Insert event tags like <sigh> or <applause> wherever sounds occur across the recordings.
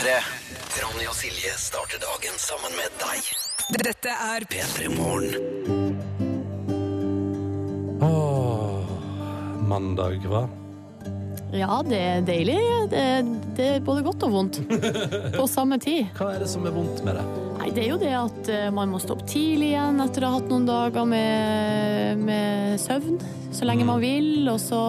P3. Ronny og Silje starter dagen sammen med deg. Dette er P3 Morgen. Åh, mandag, hva? Ja, det er deilig. Det, det er både godt og vondt <laughs> på samme tid. Hva er det som er vondt med det? Nei, det er jo det at eh, man må stå opp tidlig igjen etter å ha hatt noen dager med, med søvn så lenge man vil, og så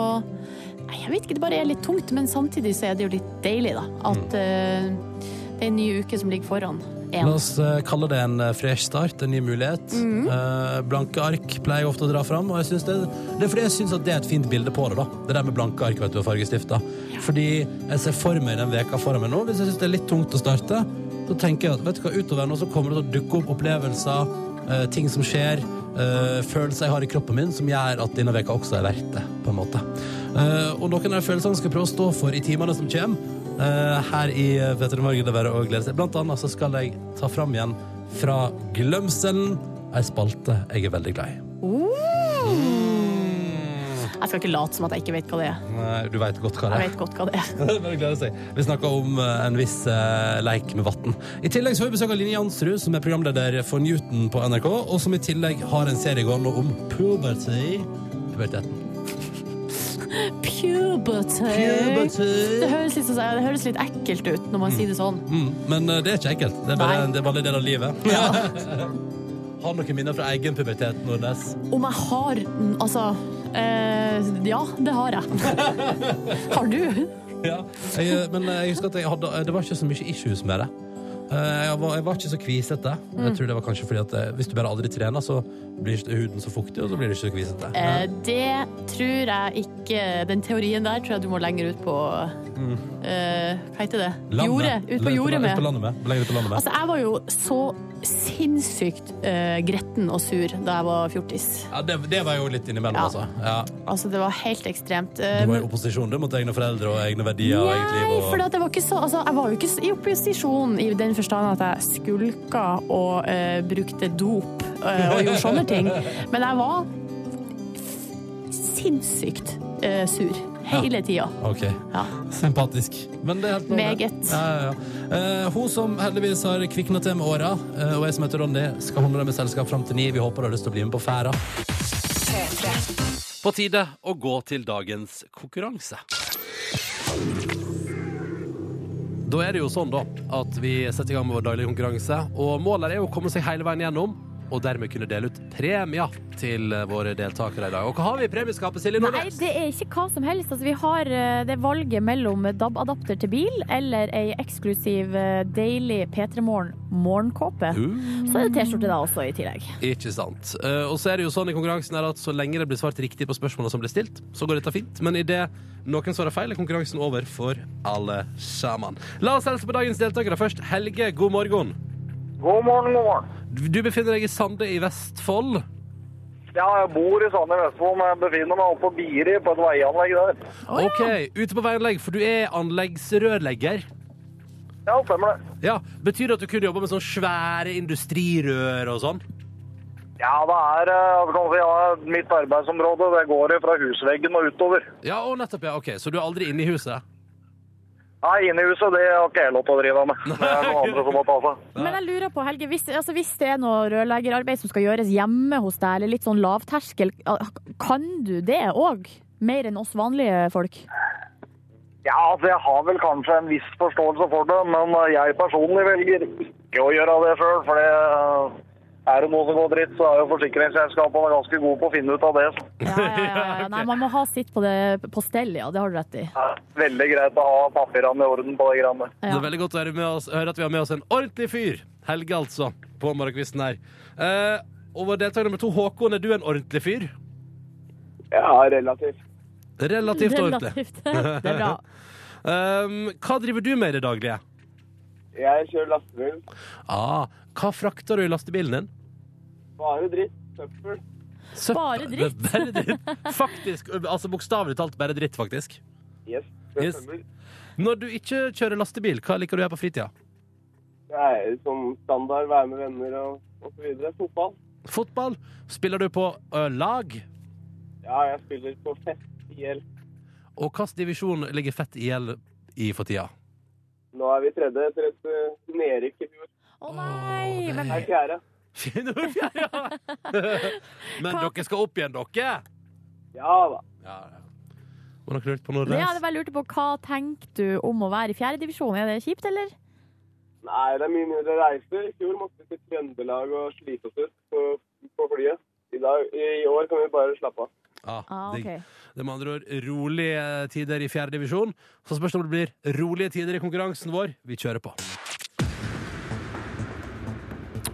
jeg vet ikke, det bare er litt tungt, men samtidig så er det jo litt deilig, da. At uh, det er en ny uke som ligger foran. En. La oss eh, kalle det en eh, fresh start, en ny mulighet. Mhm. Eh, blanke ark pleier jeg ofte å dra fram, og jeg synes det, det er fordi jeg syns det er et fint bilde på det. da. Det der med blanke ark vet du, og fargestifter. Fordi jeg ser for meg den veka foran meg nå. Hvis jeg syns det er litt tungt å starte, så tenker jeg at vet du hva, utover nå så kommer det til å dukke opp opplevelser, eh, ting som skjer, eh, følelser jeg har i kroppen min, som gjør at denne veka også er verdt det, på en måte. Eh, og noen av følelsene skal prøve å stå for i timene som kommer. Eh, her i Petter Morgen, det bare å glede seg. Blant annet så skal jeg ta fram igjen fra glemselen ei spalte jeg er veldig glad i. Jeg skal ikke late som at jeg ikke vet hva det er. Nei, du vet godt hva det Jeg er. vet godt hva det er. Bare glede seg. Vi snakker om eh, en viss eh, leik med vann. I tillegg så får vi besøk av Line Jansrud, som er programleder for Newton på NRK, og som i tillegg har en serie gående om puberty. Puberteten. <laughs> Puberty. Det høres, litt, det høres litt ekkelt ut når man sier det sånn. Mm, men eh, det er ikke ekkelt. Det er bare, det er bare en del av livet. <laughs> har noen minner fra egen pubertet, Nordnes? Om jeg har Altså eh, Ja, det har jeg. <laughs> har du? Ja. Jeg, men eh, jeg husker at jeg hadde, det var ikke så mye issues med det. Eh, Jeg var, jeg var ikke så kvisete. Mm. Jeg tror det var kanskje fordi at eh, Hvis du bare aldri trener, så blir huden så fuktig, og så blir du ikke så kvisete. Eh, det tror jeg ikke Den teorien der tror jeg du må lenger ut på eh, Hva heter det? Jordet. Ut på jordet med. med. Lenger ut på landet med. Altså, jeg var jo så sinnssykt eh, gretten og sur da jeg var fjortis. Ja, det, det var jo litt innimellom, Ja. altså. Ja. Altså, det var helt ekstremt. Eh, Du var i opposisjon du, mot egne foreldre og egne verdier og eget liv. Nei, Og... for det var ikke så, altså, jeg var jo ikke i opposisjon i den forstand at jeg skulka og eh, brukte dop eh, og gjorde sånne ting. Men jeg var sinnssykt eh, sur hele tida. OK. Ja. Sympatisk. Men det er helt lov. Meget. Ja, ja, ja. Eh, hun som heldigvis har kvikna til med åra, eh, og jeg som heter Ronny, skal holde deg med selskap fram til ni. Vi håper du har lyst til å bli med på ferda. På tide å gå til dagens konkurranse. Da er det jo sånn da at vi setter i gang med vår daglige konkurranse, og målet er jo å komme seg hele veien gjennom, og dermed kunne dele ut premier til eh, våre deltakere i dag. Og hva har vi i premieskapet, Silje Nei, det er ikke hva som helst. Altså, vi har eh, det valget mellom DAB-adapter til bil eller ei eksklusiv eh, deilig P3 Morgen morgenkåpe. Uh. Så er det T-skjorte da også i tillegg. Ikke sant. Og så er det jo sånn i konkurransen at så lenge det blir svart riktig på spørsmålene som blir stilt, så går dette fint. Men idet noen svarer feil, er konkurransen over for alle sammen. La oss hilse på dagens deltakere først. Helge, god morgen. God morgen, god morgen. Du befinner deg i Sande i Vestfold. Ja, jeg bor i Sande i Vestfold, men jeg befinner meg oppe på Biri på et veianlegg der. OK, ute på veianlegg, for du er anleggsrørlegger. Ja, stemmer det. Ja, Betyr det at du kunne jobbe med sånne svære industrirør og sånn? Ja, det er eh, si, ja, mitt arbeidsområde. Det går fra husveggen og utover. Ja, og nettopp, ja. OK, så du er aldri inne i huset? Nei, inne i huset, det har ikke jeg lov til å drive med. Det er noen andre som må ta seg. <laughs> Men jeg lurer på, Helge, hvis, altså, hvis det er noe rørleggerarbeid som skal gjøres hjemme hos deg, eller litt sånn lavterskel, kan du det òg? Mer enn oss vanlige folk? Ja, altså, jeg har vel kanskje en viss forståelse for det, men jeg personlig velger ikke å gjøre det sjøl, for det er det noe som går dritt, så er jo forsikringsselskapene ganske gode på å finne ut av det. Ja, ja, ja, ja. <laughs> Nei, man må ha sitt på, det, på stell, ja. Det har du rett i. Er veldig greit å ha papirene i orden på det greiene. Det er veldig godt å høre, med oss, høre at vi har med oss en ordentlig fyr. Helge, altså, på morgenkvisten her. Eh, og vår deltaker nummer to, Håkon, er du en ordentlig fyr? Ja, relativt. Relativt ordentlig. Relativt. <laughs> Det er bra. Um, <laughs> hva driver du med i det daglige? Jeg kjører lastebil. Ah, hva frakter du i lastebilen din? Bare dritt. Søppel. Søpp- Bare <laughs> dritt. Bare dritt. Faktisk. Altså bokstavelig talt bare dritt, faktisk. Yes. Yes. Når du ikke kjører lastebil, hva liker du å gjøre på fritida? Det er som standard, være med venner og, og så videre. Fotball. Fotball? Spiller du på ø, lag? Ja, jeg spiller på fest i IL. Og hvilken divisjon ligger Fett IL i for tida? Nå er vi tredje etter et uh, nedrykk i fjor. Å nei! Åh, Men er fjerde. <laughs> fjerde ja. <laughs> Men Hva- dere skal opp igjen, dere? Ja da. Ja, ja. Var dere lurt på noe? det jeg hadde bare lurt på, hva tenker du om å være i fjerdedivisjon? Er det kjipt, eller? Nei, det er mye mindre reiser. I fjor måtte vi til Trøndelag og slite oss ut på, på flyet. I, dag, I år kan vi bare slappe av. Ah, Ah, digg. Det er med andre ord rolige tider i fjerde divisjon. Så spørs det om det blir rolige tider i konkurransen vår. Vi kjører på.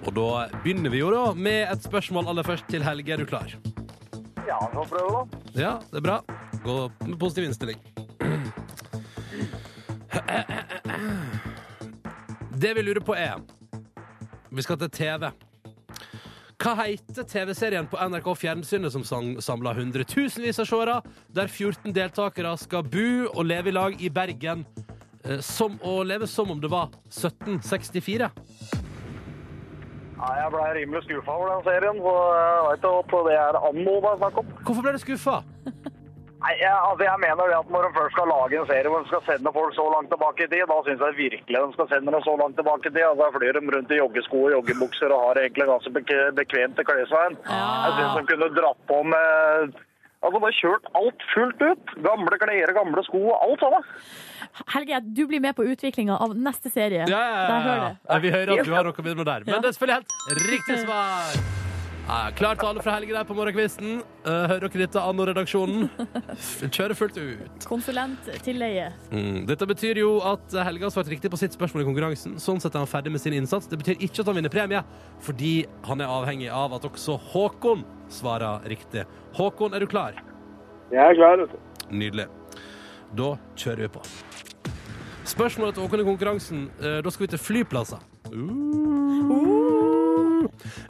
Og da begynner vi jo da med et spørsmål aller først til Helge. Er du klar? Ja, vi får prøve, da. Ja, det er bra. Gå med positiv innstilling. Det vi lurer på er Vi skal til TV. Hva heter TV-serien på NRK Fjernsynet som samla hundretusenvis av seere, der 14 deltakere skal bo og leve i lag i Bergen eh, som, og leve som om det var 1764? Nei, jeg ble rimelig skuffa over den serien, så jeg vet jo at det er anno det er snakk om. Hvorfor ble du skuffa? Nei, jeg, altså jeg mener det at når de først skal lage en serie hvor de skal sende folk så langt tilbake i tid, da syns jeg virkelig de skal sende dem så langt tilbake i tid. Altså, jeg flyr dem rundt i joggesko og joggebukser og har egentlig ganske bek- bekvemt til klesveien. Jeg syns de kunne dratt på med Altså bare kjørt alt fullt ut. Gamle klær, gamle sko, alt sammen. Helge, du blir med på utviklinga av neste serie. Ja, ja, Der hører ja, det. ja. Vi hører at du har noe med der. Men Ja. det er selvfølgelig helt riktig svar. Ja, klar tale fra Helge der på morgenkvisten. Uh, hører dere dette, Anno-redaksjonen? <laughs> Kjører fullt ut. Konsulent til leie. Mm. Dette betyr jo at Helge har svart riktig på sitt spørsmål i konkurransen. Sånn sett er han ferdig med sin innsats. Det betyr ikke at han vinner premie, fordi han er avhengig av at også Håkon svarer riktig. Håkon, er du klar? Jeg er klar, vet. Nydelig. Da kjører vi på. Spørsmålet til Håkon i konkurransen. eh, Da skal vi til flyplasser.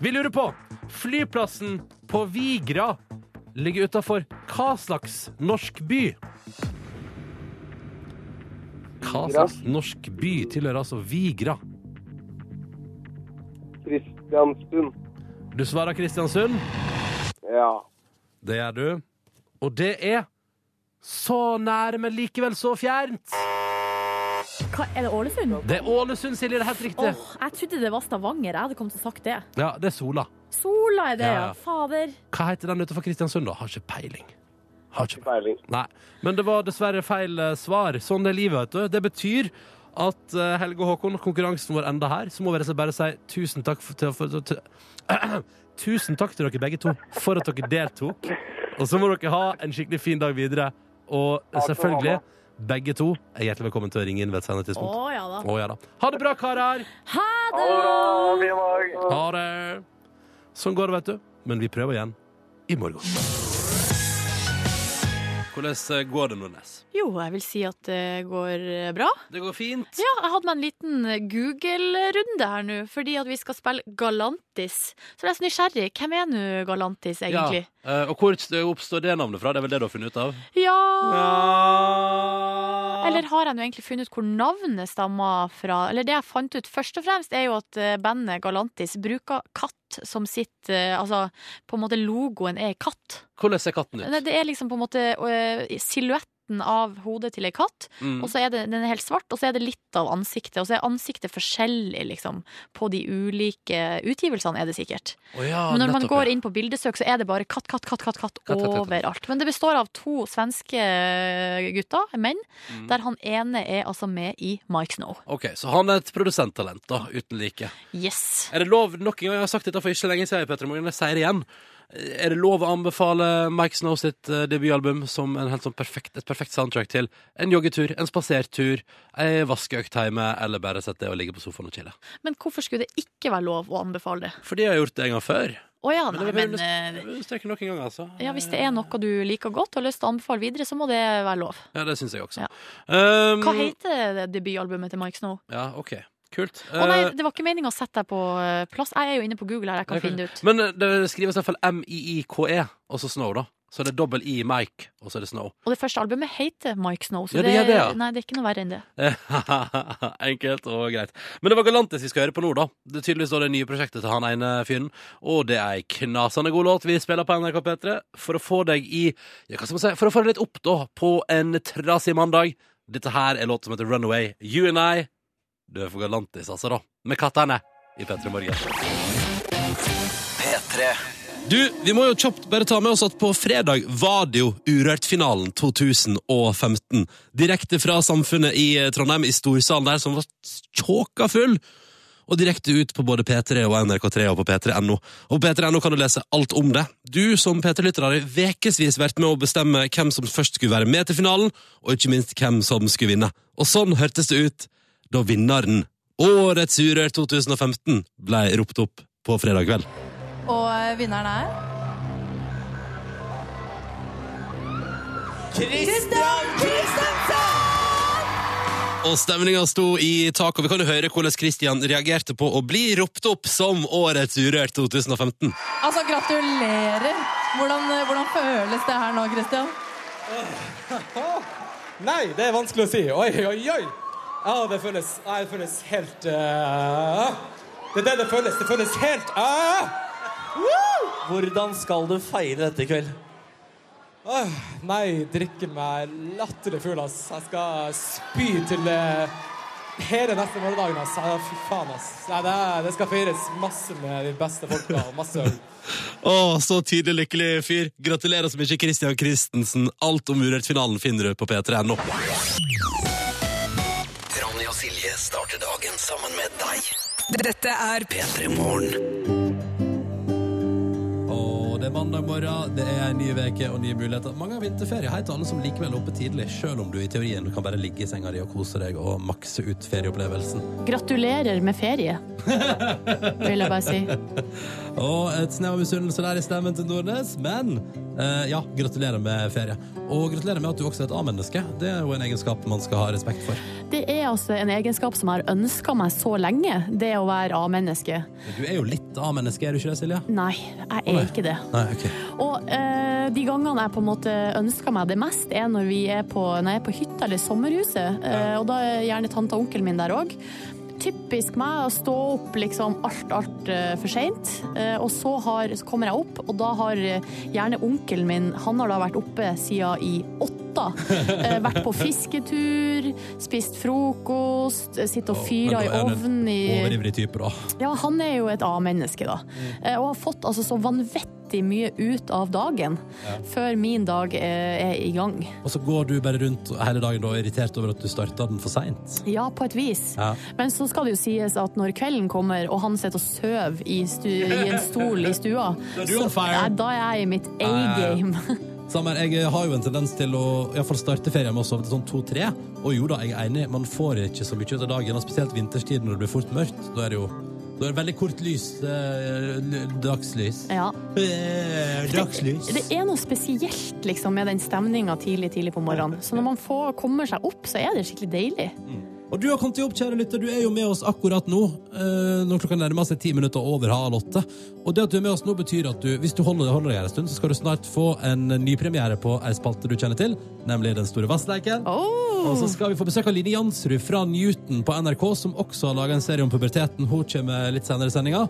Vi lurer på Flyplassen på Vigra ligger utafor hva slags norsk by? Hva slags norsk by tilhører altså Vigra? Kristiansund. Du svarer Kristiansund. Ja. Det gjør du. Og det er så nære, men likevel så fjernt. Hva, er det Ålesund? Det er Ålesund, Silje. Det er helt riktig. Åh, jeg trodde det var Stavanger. Jeg hadde kommet til å sagt det. Ja, det er Sola. Sola er det, Ja, ja. ja. Fader. Hva heter den utenfor Kristiansund, da? Har ikke peiling. Har ikke peiling. Nei. Men det var dessverre feil eh, svar. Sånn er livet, vet du. Det betyr at eh, Helge og Håkon, konkurransen vår enda her, så må vi rett og slett bare si tusen takk for, til, for, til, <clears throat> Tusen takk til dere begge to for at dere deltok. Og så må dere ha en skikkelig fin dag videre. Og selvfølgelig, begge to er hjertelig velkommen til å ringe inn ved et senere Å ja da. Å ja da. Ha det bra, karer! Ha Ha det! Ha det! Sånn går det, vet du. Men vi prøver igjen i morgen. Hvordan eh, går det, Nordnes? Jo, jeg vil si at det går eh, bra. Det går fint. Ja, jeg hadde meg en liten Google-runde her nå, fordi at vi skal spille Galantis. Så jeg er så nysgjerrig. Hvem er nå Galantis, egentlig? Ja. eh, og hvor oppstår det navnet fra? Det er vel det du har funnet ut av? Ja, Ja. Eller har jeg nå egentlig funnet ut hvor navnet stammer fra? Eller det jeg fant ut først og fremst, er jo at eh, bandet Galantis bruker katt som sitt eh, Altså, på en måte logoen er katt. Hvordan ser katten ut? Det det er liksom på en måte eh, silhuetten av hodet til ei katt, Mm. og så er det, den er helt svart, og så er det litt av ansiktet. Og så er ansiktet forskjellig, liksom, på de ulike utgivelsene, er det sikkert. Oh ja, Men når man går inn på bildesøk, så er det bare katt, katt, katt, katt, katt katt, overalt. Men det består av to svenske gutter, menn, Mm. der han ene er altså med i Mike Snow. Ok, Så han er et produsenttalent, da, uten like. Yes. Er det lov nok en gang, Jeg har sagt dette for ikke så lenge siden, Petter, Morgan, jeg sier det igjen. Er det lov å anbefale Mike Snow sitt eh, debutalbum som en helt sånn perfekt, et perfekt soundtrack til en joggetur, en spasertur, ei vaskeøkt hjemme, eller bare sette det og ligge på sofaen og chille? Men hvorfor skulle det ikke være lov å anbefale det? Fordi jeg har gjort det en gang før. Å ja, Men nei, men vil eh, gang, altså. ja, hvis det er noe du liker godt og har lyst til å anbefale videre, så må det være lov. Ja, det syns jeg også. Ja. Um, Hva heter debutalbumet til Mike Snow? Ja, OK. Kult. Å nei, Eh, det var ikke meninga å sette deg på eh, plass. Jeg er jo inne på Google her, jeg kan finne det ut. Men eh, det skrives i hvert fall M-I-I-K-E, og så Snow, da. Så det er dobbel I Mike, og så er det Snow. Og det første albumet heter Mike Snow, så Ja, det det, det, ja. nei, det er ikke noe verre enn det. <laughs> Enkelt og greit. Men det var Galantis vi skal høre på nå, da. Det er tydeligvis det nye prosjektet til han ene fyren. Og det er ei knasende god låt vi spiller på NRK P3 for å få deg i ja, hva skal man si, For å få deg litt opp da på en trasig mandag. Dette her er låt som heter Runaway. You and I Du er for galantis, altså, da. Med kattene i P3 Morgen. P3. Du, vi må jo kjapt bare ta med oss at på fredag var det jo Urørt-finalen 2015. Direkte fra Samfunnet i eh, Trondheim, i storsalen der, som var tjåka full. Og direkte ut på både P3 og NRK3 og på p3.no. Og på p3.no kan du lese alt om det. Du som P3-lytter har i ukevis vært med å bestemme hvem som først skulle være med til finalen, og ikke minst hvem som skulle vinne. Og sånn hørtes det ut da vinneren, Årets Urørt 2015, ble ropt opp på fredag kveld. Og eh, vinneren er Og stemninga sto i tak, og vi kan jo høre hvordan Christian reagerte på å bli ropt opp som Årets Urørt 2015. Altså, gratulerer! Hvordan, eh, hvordan føles det her nå, Christian? <laughs> Nei, det er vanskelig å si. Oi, oi, oi. Ja, det føles, ah, det føles helt uh, Det er det det føles. Det føles helt uh, Hvordan skal du feire dette i kveld? Åh, Nei, drikke meg latterlig full, ass. Jeg skal spy til uh, hele neste morgendagen, ass. Ja, Fy faen, ass. Nei, det, er- det skal feires masse med de beste folka og masse øl. Å, så tydelig lykkelig fyr. Gratulerer så mye, Christian Christensen. Alt om Urørt-finalen finner du på p3.no. Dette er P3 Morgen. Mandag morgen, det er en ny veke og nye muligheter. Mange har vinterferie. Hei til alle som likevel er oppe tidlig, selv om du i teorien kan bare ligge i senga di og kose deg og makse ut ferieopplevelsen. Gratulerer med ferie, vil jeg bare si. <laughs> Og et snev av misunnelse der i stemmen til Nordnes, men eh, ja, gratulerer med ferie. Og gratulerer med at du også er et A-menneske. Det er jo en egenskap man skal ha respekt for. Det er altså en egenskap som jeg har ønska meg så lenge, det å være A-menneske. Du er jo litt A-menneske, er du ikke det, Silje? Nei, jeg er ikke det. Nei, ok. Og eh, de gangene jeg på en måte ønsker meg det mest, er når, vi er på, når jeg er på hytta eller sommerhuset. Eh, og da er gjerne tante og onkelen min der òg. Typisk meg å stå opp liksom alt, alt eh, for seint. Eh, og så, har, så kommer jeg opp, og da har eh, gjerne onkelen min Han har da vært oppe siden i åtte. <laughs> Eh, vært på fisketur, spist frokost, sitter og fyrer i ovnen i Overivrig type, da. ja, han er jo et A-menneske, da. Eh, Og har fått altså så vanvittig mye ut av dagen før min dag eh, er i gang. Og så går du bare rundt hele dagen da, irritert over at du starta den for seint. Ja, på et vis. Ja. Men så skal det jo sies at når kvelden kommer, og han sitter og sover i, i en stol i stua, <laughs> er. Nei, da er jeg i mitt A-game. <laughs> Samer, jeg har jo en tendens til å i fall starte ferien med å sove til sånn to-tre. Og jo da, jeg er enig, man får ikke så mye ut av dagen, og spesielt vinterstid når det blir fort mørkt. Da er det jo da er veldig kort lys. Eh, dagslys. Ja. Eh, dagslys. Det er noe spesielt liksom, med den stemninga tidlig tidlig på morgenen. Så når man får, kommer seg opp, så er det skikkelig deilig. Og du har kommet deg opp, kjære lytter. Du er jo med oss akkurat nå. eh, når klokka nærmer seg ti minutter over halv åtte. Og det at du er med oss nå, betyr at du, hvis du holder, holder deg her en stund, så skal du snart få en nypremiere på ei spalte du kjenner til, nemlig Den store vassleiken. Og så skal vi få besøk av Line Jansrud fra Newton på NRK, som også har laga en serie om puberteten. Hun kommer litt senere i sendinga.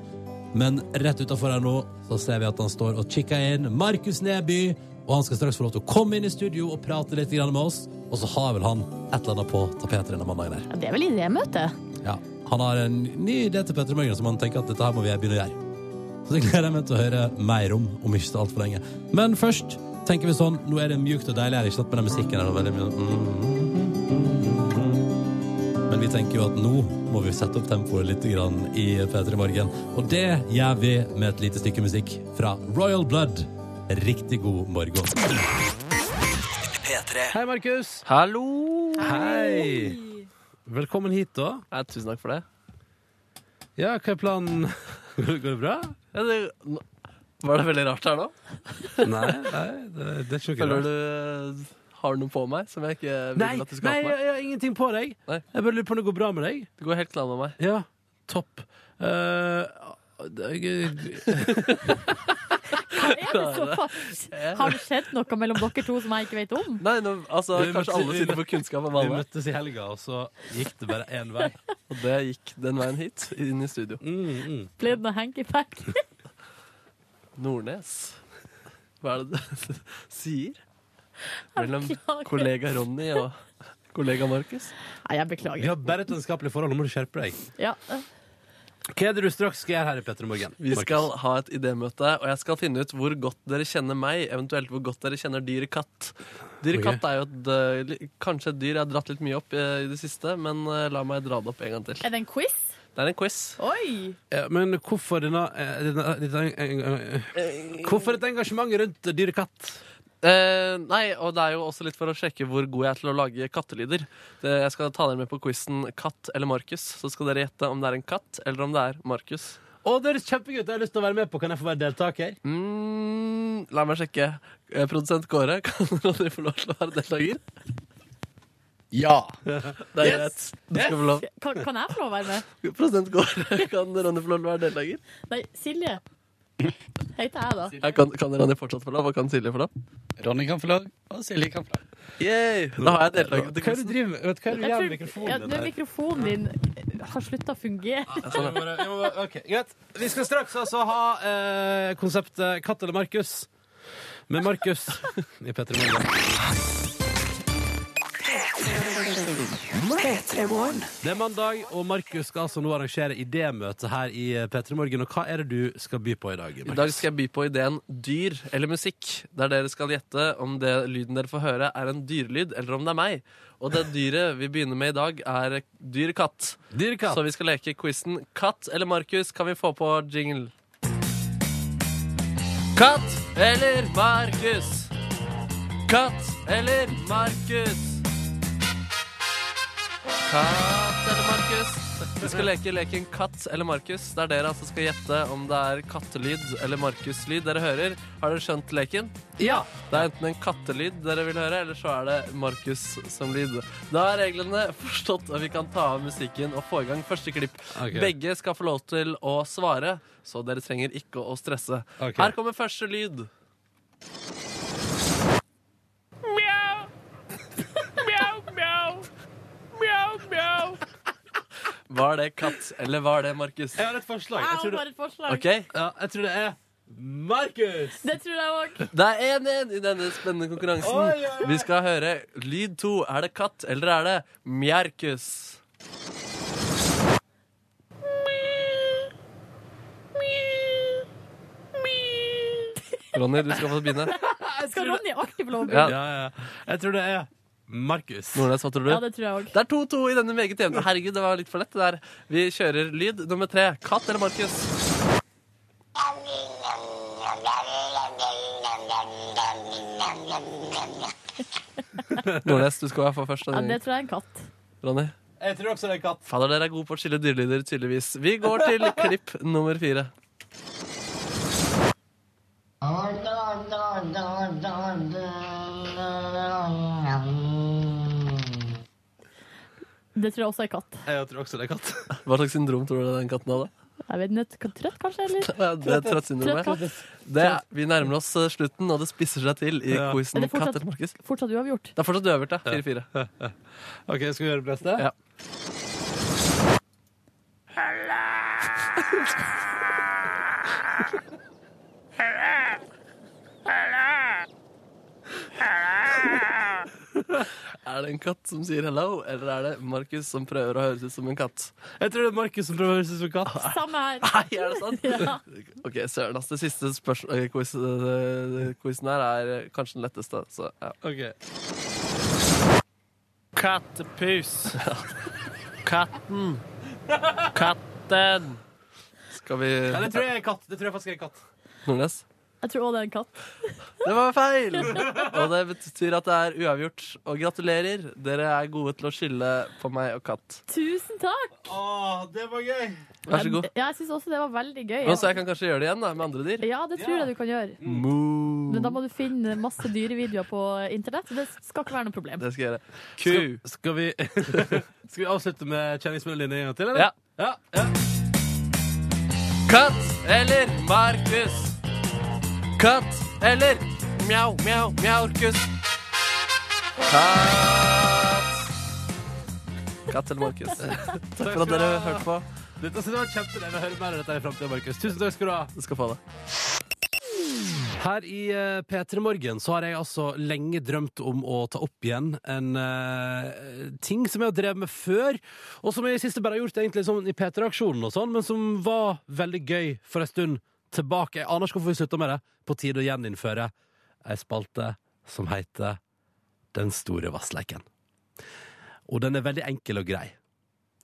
Men rett utafor her nå så ser vi at han står og kikker inn. Markus Neby. Og han skal straks få lov til å komme inn i studio og prate litt med oss. Og så har vel han et eller annet på tapetet denne mandagen her. Ja, det er vel idémøte? Ja, Han har en ny idé til Petter Møgner som han tenker at dette her må vi begynne å gjøre. Så det gleder jeg meg til å høre mer om om ikke så altfor lenge. Men først tenker vi sånn, nå er det mjukt og deilig her, ikke sant, med den musikken her. veldig mye. Men vi tenker jo at nå må vi sette opp tempoet litt grann i P3 Morgen. Og det gjør vi med et lite stykke musikk fra Royal Blood. Riktig god morgen. P3. Hei, Markus. Hallo! Hei. Velkommen hit, da. Ja, tusen takk for det. Ja, hva er planen? <laughs> Går det bra? Ja, det var det veldig rart her nå? <laughs> Nei, nei det, det er ikke noe Føler rart. du har noe på meg som jeg ikke vil Nei, at du skal nei ha på jeg, Nei, jeg har ingenting på deg. Nei. Jeg bare lurer på om det går bra med deg. Det går helt klart med meg. Ja, topp. Eh, det er- <laughs> Er det såpass? Har det skjedd noe mellom dere to som jeg ikke vet om? Nei, nå, altså, Vi kanskje alle sitter på kunnskap om vi alle. møttes i helga, og så gikk det bare én vei. <laughs> Og det gikk den veien hit, inn i studio. Mm, mm. Ble det noe hanky-pack? <laughs> Nordnes. Hva er det du sier? Mellom Beklager. kollega Ronny og kollega Markus. Nei, jeg Vi beklager. har bare et vennskapelig forhold, nå må du skjerpe deg. Ja. Hva er det du straks skal gjøre her i Petter Morgen? Vi skal ha et idémøte, og jeg skal finne ut hvor godt dere kjenner meg, eventuelt hvor godt dere kjenner dyret katt. Dyret okay. katt er jo et, eh, kanskje et dyr jeg har dratt litt mye opp eh, i det siste, men eh, la meg dra det opp en gang til. Er det en quiz? Det er en quiz. Oi! Ja, men hvorfor denne, denne, denne Hvorfor et engasjement rundt dyret katt? Eh, nei, og det er jo også litt for å sjekke hvor god jeg er til å lage kattelyder. Det, jeg skal ta dere med på quizen Katt eller Markus, så skal dere gjette om det er en katt eller om det er Markus. Å, det høres kjempegøy ut. Jeg har lyst til å være med på. Kan jeg få være deltaker? Mm, la meg sjekke. Eh, produsent Kåre, <laughs> kan dere få lov til å være deltaker? Ja. Det er greit. Du skal få lov. Kan, kan jeg få lov å være med? Produsent Kåre, <laughs> kan Ronny få lov til å være deltaker? Nei, Silje. Heter jeg, da. Ja, kan, kan Ronny fortsatt få lov, og kan Silje få lov? Ronny kan få lov, og Silje kan få lov. Yay! Da har jeg deltaker til Hva er det du driver med? Vet du hva er det du gjør tror- med mikrofonen ja, din? nå mikrofonen din har slutta å fungere. Ja, bare- ok, greit. Vi skal straks altså ha eh, konseptet Katt eller Markus. Med Markus i P3 Morgen. Det er mandag, og Markus skal altså nå arrangere idémøte her i P3 Morgen. Og hva er det du skal by på i dag? I dag skal jeg by på ideen dyr eller musikk, der dere skal gjette om det lyden dere får høre, er en dyrelyd, eller om det er meg. Og det dyret vi begynner med i dag, er dyr katt. Dyr katt. Så vi skal leke quizen Katt eller Markus. Kan vi få på jingle? Katt eller Markus? Katt eller Markus? Katt eller Markus? Vi skal leke leken Katt eller Markus, der dere altså skal gjette om det er kattelyd eller Markus-lyd dere hører. Har dere skjønt leken? Ja. Det er enten en kattelyd dere vil høre, eller så er det Markus som lyd. Da er reglene forstått, og vi kan ta av musikken og få i gang første klipp. Okay. Begge skal få lov til å svare, så dere trenger ikke å stresse. Okay. Her kommer første lyd. Var det katt, eller var det Markus? Jeg har et forslag. Jeg Jeg har tror det, et forslag. OK? ja, jeg tror det er Markus! Det tror jeg òg. Det er 1-1 i denne spennende konkurransen. Oi, oi, oi. Vi skal høre lyd to. Er det katt, eller er det Mjerkus? Ronny, du skal få begynne. Skal Ronny alltid få lov å Ja. begynne? Ja, ja. Jeg tror det er Markus. Nordnes, hva tror du? Ja, det tror jeg også. Det er 2-2 i denne meget jevne. Herregud, det var litt for lett. det der. Vi kjører lyd nummer tre. Katt eller Markus? Nordnes, du skal være for først. Ja, det tror jeg er en katt. Ronny? Jeg tror også det er katt. Fader, dere er gode på å skille dyrelyder, tydeligvis. Vi går til <laughs> klipp nummer fire. Det tror jeg også er katt. Jeg tror også det er katt. <laughs> Hva slags syndrom tror du den katten hadde? Jeg vet ikke, Trøtt, kanskje? eller? <laughs> Ja, Det er Trøtt trøttsyndromet. vi nærmer oss eh, slutten, og det spisser seg til i Ja. quizen Er det fortsatt- Katt eller Markus. Fortsatt uavgjort. Det er fortsatt uavgjort, ja. 4-4. <laughs> OK, skal vi gjøre det beste? Ja. Er det en katt som sier hello, eller er det Markus som prøver å høres ut som en katt? Jeg tror det er Markus som prøver å høres ut som en katt. Samme her. Nei, er det sant? <laughs> Ja. Ok, søren. Det siste eh, quiz, eh, quizen her er kanskje den letteste, så ja. Ok. Kattepus. Katten. Katten. Skal vi Ja, det tror jeg er katt. Det tror jeg faktisk er katt. Nordnes? Jeg tror også det er en katt. Det var feil! <laughs> Og det betyr at det er uavgjort. Og gratulerer. Dere er gode til å skille på meg og katt. Tusen takk! Å, det var gøy. Vær så god. Ja, jeg syns også det var veldig gøy. Og så jeg kan kanskje gjøre det igjen da, med andre dyr. Ja, det tror jeg du kan gjøre. Moo. Men da må du finne masse dyrevideoer på internett. Det skal ikke være noe problem. Det skal jeg gjøre. Skal, skal, vi, <laughs> skal vi avslutte med kjenningsmelodien en gang til, eller? Ja. ja, ja. Katt eller Markus? Katt eller mjau, mjau, mjaurkus? Katt. Katt eller Markus? <laughs> Takk for at dere hørte på. Dette synes jeg var kjempedeilig å høre mer av dette i fremtiden, Markus. Tusen takk skal du ha. Du skal få det. Her i eh, P3 Morgen så har jeg altså lenge drømt om å ta opp igjen en eh, ting som jeg har drevet med før, og som jeg i siste bare har gjort egentlig sånn i P3-aksjonen og sånn, men som var veldig gøy for en stund tilbake. Jeg aner ikke hvorfor vi slutta med det. På tide å gjeninnføre ei spalte som heter Den store vassleiken. Og den er veldig enkel og grei.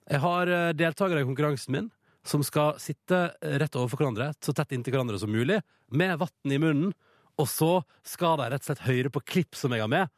Jeg har eh, deltakere i konkurransen min som skal sitte rett overfor hverandre, så tett inntil hverandre som mulig, med vann i munnen, og så skal de rett og slett høre på klipp som jeg har med,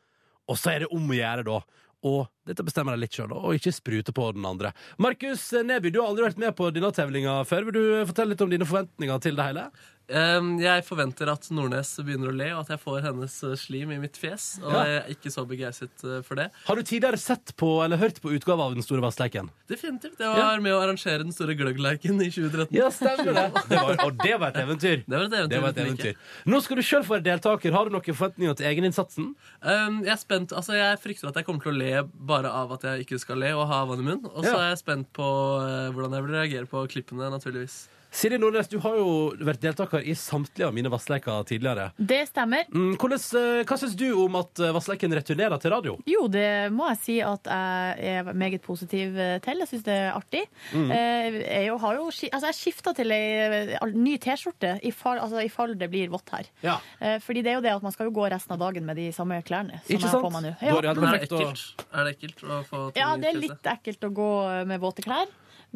og så er det om å gjøre da. Og dette bestemmer deg litt sjøl, og ikke sprute på den andre. Markus Neby, du har aldri vært med på denne tevlinga før. Vil du fortelle litt om dine forventninger til det hele? Um, jeg forventer at Nordnes begynner å le, og at jeg får hennes uh, slim i mitt fjes. Og Ja. jeg er ikke så begeistret uh, for det. Har du tidligere sett på eller hørt på utgave av Den store vassleiken? Definitivt. Jeg var med å arrangere den store gløggleiken i 2013. Ja, stemmer det. <laughs> det var, og det var et eventyr. Det var et eventyr. Var et eventyr. Nå skal du sjøl få være deltaker. Har du noen forventninger til egeninnsatsen? Um, jeg er spent, altså jeg frykter at jeg kommer til å le bare av at jeg ikke skal le og ha vann i munnen. Og så Ja. er jeg spent på uh, hvordan jeg vil reagere på klippene, naturligvis. Silje Nordnes, du har jo vært deltaker i samtlige av mine vassleiker tidligere. Det stemmer. Mm, hvordan, eh, hva syns du om at vassleken vassleiken returnerer til radio? Jo, det må jeg si at jeg er meget positiv til. Jeg syns det er artig. Mm. Eh, Jeg har jo altså jeg skifta til ei ny T-skjorte i altså i fall det blir vått her. Ja. Eh, Fordi det er jo det at man skal jo gå resten av dagen med de samme klærne. Som Ikke jeg har på sant? meg nå. Da er det er ekkelt? Er det ekkelt å få Ja, det er litt ekkelt å gå med våte klær,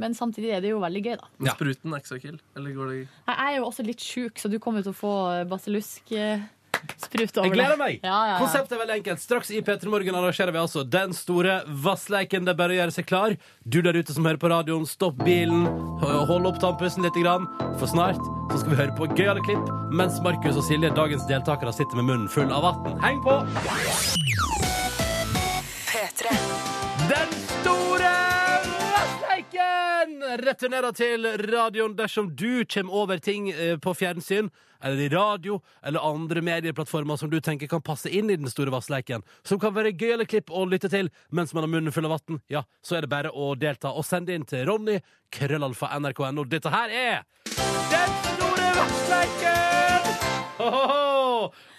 men samtidig er det jo veldig gøy, da. Men Spruten er ikke så kill? Eller går det Jeg er jo også litt sjuk, så du kommer til å få basillusksprut over Jeg gleder meg! Ja, ja, ja. Konseptet er veldig enkelt. Straks i P3 Morgen arrangerer vi altså den store vassleiken. Det er bare å gjøre seg klar. Du der ute som hører på radioen, stopp bilen. Hold opp tannpussen litt, grann, for snart så skal vi høre på gøyale klipp mens Markus og Silje, dagens deltakere, sitter med munnen full av vann. Heng på! Returnerer til radioen dersom du kommer over ting eh, på fjernsyn, eller i radio, eller andre medieplattformer som du tenker kan passe inn i den store vassleiken, som kan være gøy eller klipp å lytte til mens man har munnen full av vann, ja, så er det bare å delta og sende inn til Ronny, krøllalfa nrk.no. Dette her er Den store vassleiken! Ho-ho-ho!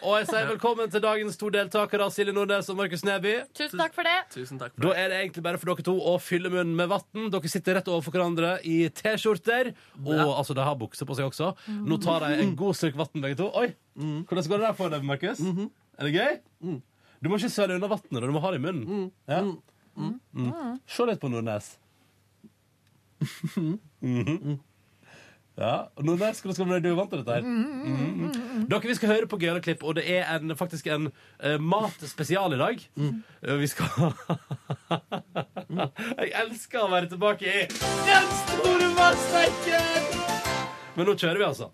Og jeg sier velkommen til dagens to deltakere, Silje Nordnes og Markus Neby. Tusen takk for det. Tusen takk Da er det egentlig bare for dere to å fylle munnen med vann. Dere sitter rett overfor hverandre i T-skjorter. Og altså, de har bukser på seg også. Nå tar de en god slurk vann, begge to. Oi! Hvordan går det der for deg, Markus? Er det gøy? Du må ikke svelge unna vannet, du må ha det i munnen. Ja. Mm. Se litt på Nordnes. <laughs> Mhm. Ja, og nå der skal du vant til dette her? Mhm. Dere, Vi skal høre på gøyale klipp, og det er en, faktisk en uh, matspesial i dag. Eh, Vi skal <laughs> Jeg elsker å være tilbake i Den store matsekken! Men nå kjører vi, altså.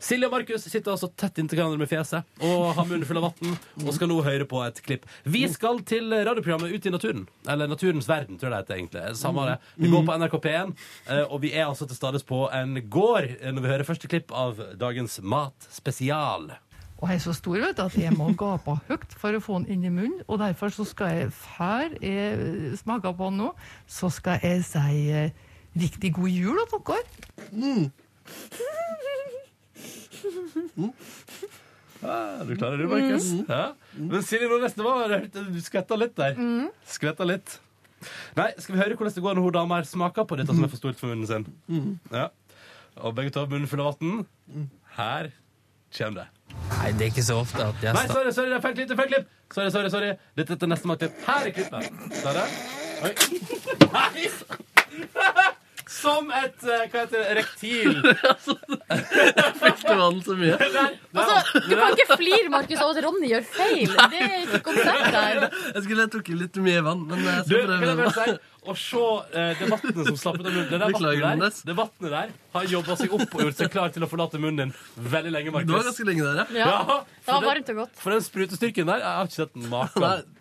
Silje og Markus sitter altså tett inntil hverandre med fjeset og har munnen full av vann og skal nå høre på et klipp. Vi skal til radioprogrammet Ut i naturen. Eller Naturens verden, tror jeg det heter egentlig. Samme det. Vi går på NRK P1, eh, og vi er altså til stades på en gård eh, når vi hører første klipp av dagens Matspesial. Og jeg er så stor vet du, at jeg må gape høyt for å få den inn i munnen. Og derfor så skal jeg, før jeg smaker på den nå, så skal jeg si eh, riktig god jul til dere. Ja, du klarer det, Markus. Ja. Men Silje, Nordnes, neste var Du skvetta litt der. Skvetta litt. Nei, Skal vi høre hvordan det går når hun dama her smaker på dette som er for stort for munnen sin? Ja. Og begge to har munnen full av vann. Her kommer det. Nei, det er ikke så ofte at jeg Nei, sorry, sorry, det er feil klipp. det er feil klipp Sorry, sorry, sorry Dette er neste matklipp. Her er klippet. Ser du? Oi. <laughs> Nei! <laughs> Som et eh, Hva heter det? Rektil. <laughs> Jeg Frykter vann så mye. <laughs> Altså, du kan ikke flire, Markus, av at Ronny gjør feil. Det er ikke konsept her. Jeg skulle trukket litt mye vann, men jeg Du, skal kan jeg bare prøve. si Å se eh, det vannet som slapp ut av munnen Det der Beklager, vannet der, Jonas. det vannet der har jobba seg opp og gjort seg klar til å forlate munnen din veldig lenge. Markus. Det var ganske lenge der, Ja, Ja, det var den- varmt og godt. For den sprutestyrken der, jeg har ikke sett maken.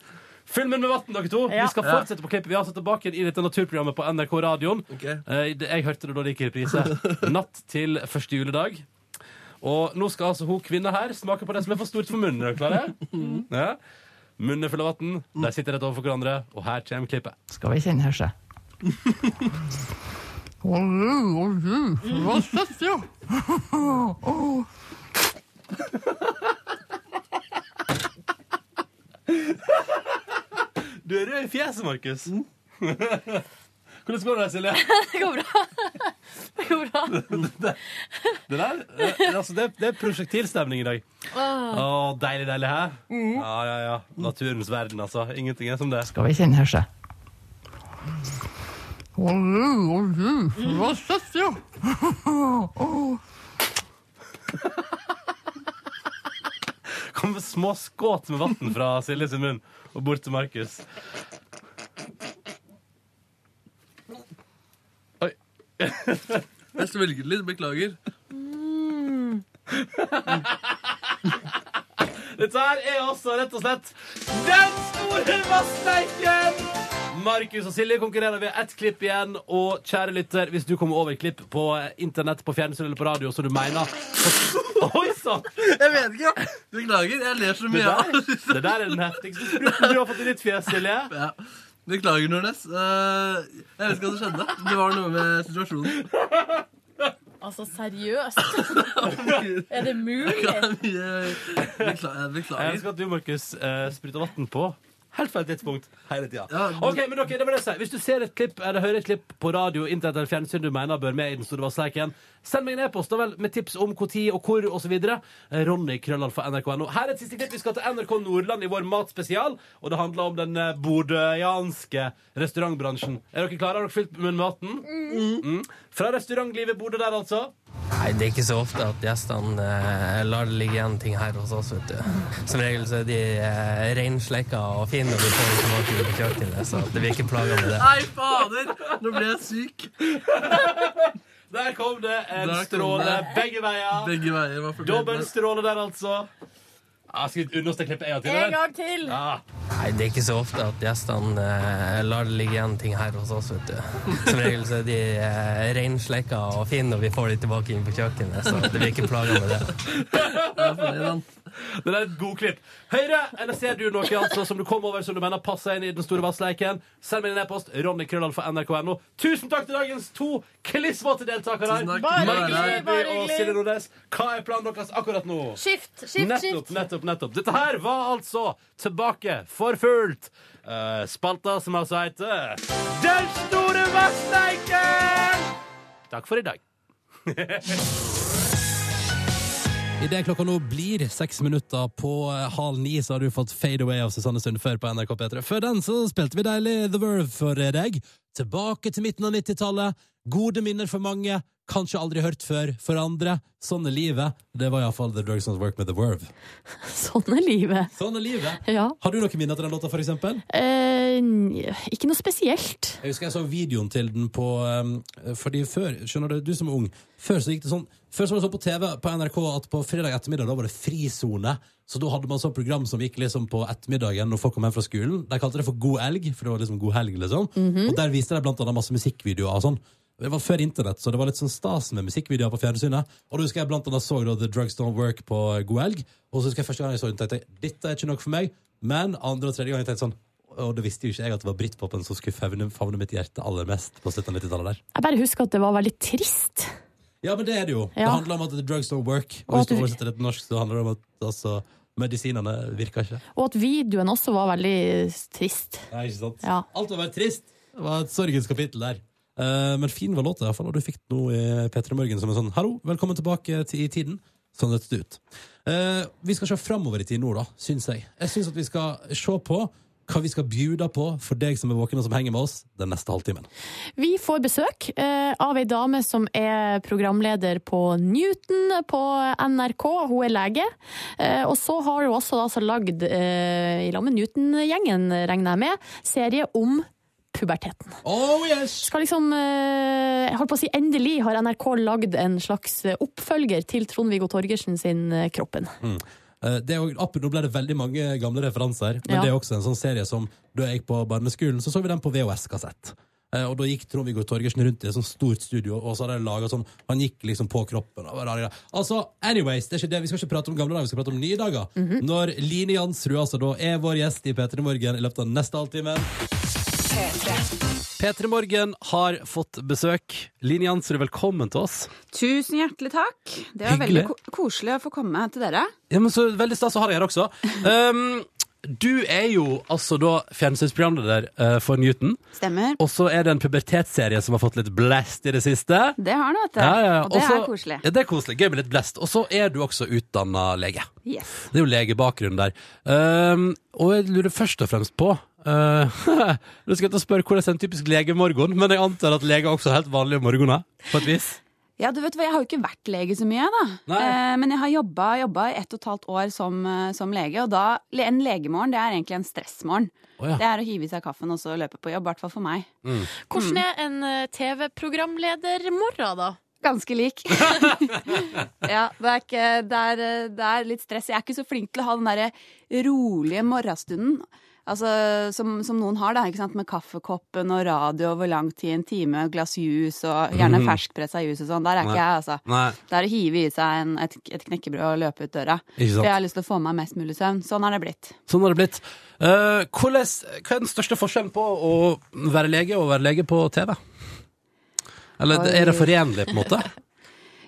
Fyll munnen med vann, dere to. Ja. Vi skal fortsette på klippet. Vi er altså tilbake i dette naturprogrammet på NRK Radioen. Ok. Eh, Jeg hørte det da det gikk i reprise. <laughs> Natt til første juledag. Og nå skal altså hun kvinna her smake på det som er for stort for munnen. Er klare? Ja. Munnen er full av vann. De sitter rett overfor hverandre, og her kommer klippet. Skal vi kjenne her <laughs> <laughs> hva synes du? Du er rød i fjeset, Markus. Hvordan går det, Silje? Det går bra. Det går bra. det, det der, eh, altså det, det er prosjektilstemning i dag. Åh. Å, deilig, deilig, hæ? Ja, ja, ja. Naturens verden, altså. Ingenting er som det. Skal vi kjenne her, se. Hva søtt, ja. Kommer små skåt med vann fra Silje sin munn og bort til Markus. Oi. Jeg svelget litt. Beklager. Dette her er også rett og slett Den store vassleiken! Markus og Silje konkurrerer ved ett klipp igjen. Og kjære lytter, hvis du kommer over klipp på internett, på fjernsyn eller på radio, så du mener <laughs> Oi sann! Jeg vet ikke. Beklager. Jeg ler så Det mye. der, det der er den heftigste du har fått i ditt fjes, Silje. Ja. Beklager, Nordnes. Eh, jeg vet ikke hva som skjedde. Det var noe med situasjonen. Altså, seriøst? <laughs> Er det mulig? Beklager. Jeg elsker at du, Markus, uh, spruter vann på helt feil tidspunkt hele tida. Ja, Ok, men dere, det var det jeg sa. Hvis du ser et klipp eller hører et klipp på radio, internett eller fjernsyn du mener bør med i den store vassleiken, send meg en e-post da vel, med tips om når og hvor osv. Ronny krøllalfa nrk.no. Her er et siste klipp. Vi skal til NRK Nordland i vår matspesial, og det handler om den eh, restaurantbransjen. Er dere klare? Har dere fylt munnen med maten? Mm. Fra restaurantlivet Bodø der, altså. Nei, det er ikke så ofte at gjestene eh, lar det ligge igjen ting her hos oss, vet du. Som regel så er de eh, reinslekka og fine når vi får dem tilbake på kjøkkenet, så det blir ikke plaga med det. Nei, fader! Nå ble jeg syk. Der kom det en Der kom stråle det. begge veier. Begge veier. Hva fornøyd med. Dobbeltstråle der, altså. Ja, skal vi underste klippet en gang til? En gang til! Ja. Nei, det er ikke så ofte at gjestene eh, lar det ligge igjen ting her hos oss, vet du. Som regel så er de eh, reinslekka og fine når vi får dem tilbake inn på kjøkkenet, så det blir ikke plaga med det. Det er et god klipp. Høyre, eller ser du noe altså, som du kom over som du mener passer inn i den store vassleiken? Send meg en e-post. Ronny Krøllal for nrk.no. Tusen takk til dagens to klissvåte deltakere. Bare Markus hyggelig, Neby bare og hyggelig. Silje Nordnes. Hva er planen deres akkurat nå? Skift, skift, nettopp, skift. nettopp, nettopp. Dette her var altså tilbake for fullt. Uh, spalta som altså heter Den store vassleiken! Takk for i dag. <laughs> Idet klokka nå blir seks minutter på eh, halv ni, så har du fått Fade Away av Susanne Sundfør på NRK P3. Før den så spilte vi deilig The Verve for deg. Tilbake til midten av 90-tallet. Gode minner for mange. Kanskje aldri hørt før for andre. Sånn er livet. Det var iallfall The Drugs Not Work med The Verve. <laughs> Sånn er livet. Sånn er livet. Ja. Har du noen minner til den låta, for eksempel? Eh, ikke noe spesielt. Jeg husker jeg så videoen til den på um, Fordi før, skjønner du, du som er ung Før så gikk det sånn Før så var det sånn på TV på NRK at på fredag ettermiddag Da var det frisone. Så da hadde man sånn program som gikk liksom på ettermiddagen Når folk kom hjem fra skolen De kalte det for God Elg For det var liksom God Helg liksom Mhm. Og der viste de blant annet masse musikkvideoer og sånn det var før internett, så det var litt sånn stas med musikkvideoer på fjernsynet. Og da husker jeg blant annet så da The Drugs Don't Work på God elg. Og så husker jeg første gang jeg så den, tenkte jeg, dette er ikke nok for meg. Men andre og tredje gang jeg tenkte sånn, og det visste jo ikke jeg at det var Britpopen som skulle favne, favne mitt hjerte aller mest på slutten av 90-tallet der. Jeg bare husker at det var veldig trist. Ja, men det er det jo. Det handler om at the drugs don't work. Og Og hvis du oversetter det til norsk, så handler det om at altså, medisinene virker ikke. Og at videoen også var veldig trist. Nei, ikke sant? Ja. Alt var bare trist. Det var et sorgens kapittel der. Uh, men fin var låta, i hvert fall, og du fikk nå i P3 Morgen som en sånn Hallo, velkommen tilbake til, i tiden. Sånn høres det ut. Uh, vi skal se framover i tid nå, da, syns jeg. Jeg syns at vi skal se på hva vi skal bjuda på for deg som er våken og som henger med oss den neste halvtimen. Vi får besøk eh, av ei dame som er programleder på Newton på NRK. Hun er lege. Eh, og så har hun også altså, lagd, eh, i lag med Newton-gjengen, regner jeg med, serie om puberteten. Oh yes! Skal liksom, eh, jeg holdt på å si Endelig har NRK lagd en slags oppfølger til Trond-Viggo Torgersen sin eh, Kroppen. Mm. Eh, Det er jo, opp, nå ble det veldig mange gamle referanser, men Ja. det er også en sånn serie som da jeg gikk på barneskolen, så så vi den på VHS-kassett. Eh, Og da gikk Trond-Viggo Torgersen rundt i et sånt stort studio, og så hadde de laget sånn Han gikk liksom på kroppen. Altså, anyways, det er ikke det. vi skal ikke prate om gamle dager, vi skal prate om nye dager. Når Line Jansrud altså da er vår gjest i P3 Morgen i løpet av neste halvtime. P3 Morgen har fått besøk. Line Jansrud, velkommen til oss. Tusen hjertelig takk. Det var Hyggelig. veldig ko koselig å få komme til dere. Ja, men så Veldig stas å ha deg her også. <laughs> Um, du er jo altså da fjernsynsprogramleder uh, for Newton. Stemmer. Og så er det en pubertetsserie som har fått litt blest i det siste. Det har den, vet du. Ja, ja, ja. Og det Også- er koselig. Ja, det er koselig. Gøy med litt blest. Og så er du også utdanna lege. Yes. Det er jo legebakgrunn der. Um, og jeg lurer først og fremst på <laughs> uh, Du skal ikke spørre hvordan er en typisk legemorgen, men jeg antar at leger også er helt vanlige morgener, på et vis? Ja, du vet hva, Jeg har jo ikke vært lege så mye, da. Eh, men jeg har jobba, i ett og et halvt år som, eh, som lege. Og da, en legemorgen det er egentlig en stressmorgen. Oh, ja. Det er å hive i seg kaffen og så løpe på jobb. I hvert fall for meg. Hvordan er en eh, TV-programledermorgen, da? Ganske lik. <laughs> ja, det er, ikke, det, er, eh, det er litt stress. Jeg er ikke så flink til å ha den derre rolige morgenstunden. Altså, som, som noen har, da, ikke sant? med kaffekoppen og radio over lang tid, en time, glass juice og gjerne Mhm. ferskpressa juice og sånn. Der er ikke jeg, altså. Nei. Det er å hive i seg en, et, et knekkebrød og løpe ut døra. Ikke sant. For jeg har lyst til å få meg mest mulig søvn. Sånn har det blitt. Sånn har det blitt. Uh, hvordan, hva er den største forskjellen på å være lege og være lege på TV? Eller Oi. er det forenlig, på en måte?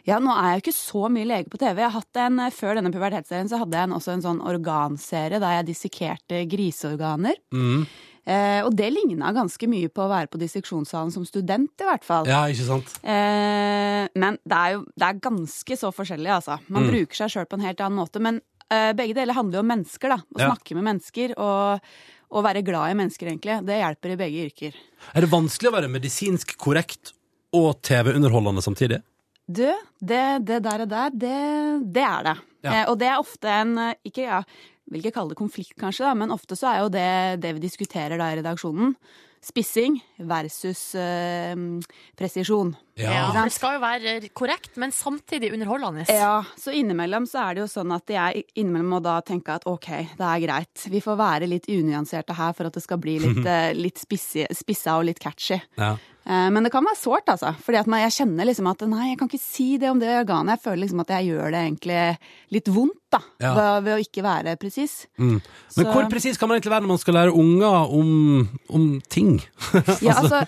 Ja, nå er jeg jo ikke så mye lege på TV. Jeg har hatt en, eh, Før denne pubertetsserien så hadde jeg en, også en sånn organserie der jeg dissekerte griseorganer. Mm. Eh, og det ligna ganske mye på å være på disseksjonssalen som student, i hvert fall. Ja, ikke sant? Eh, men det er jo det er ganske så forskjellig, altså. Man Mm. bruker seg sjøl på en helt annen måte. Men eh, begge deler handler jo om mennesker, da. Å Ja. snakke med mennesker og, og være glad i mennesker, egentlig. Det hjelper i begge yrker. Er det vanskelig å være medisinsk korrekt og TV-underholdende samtidig? Du, det, det der og der, det, det er det. Ja. Eh, og det er ofte en eh, Ikke ja, vil ikke kalle det konflikt, kanskje, da, men ofte så er jo det det vi diskuterer da i redaksjonen. Spissing versus eh, presisjon. Ja, for det skal jo være korrekt, men samtidig underholdende. Ja, så innimellom så er det jo sånn at jeg innimellom må da tenke at ok, det er greit. Vi får være litt unyanserte her for at det skal bli litt, <laughs> eh, litt spissa og litt catchy. Ja. Eh, Men det kan være sårt, altså. Fordi at jeg kjenner liksom at nei, jeg kan ikke si det om det organet. Jeg føler liksom at jeg gjør det egentlig litt vondt, da. Ja. Ved, å ikke være presis. Mm. Men Så- hvor presis kan man egentlig være når man skal lære unger om, om ting? <laughs> Ja, altså,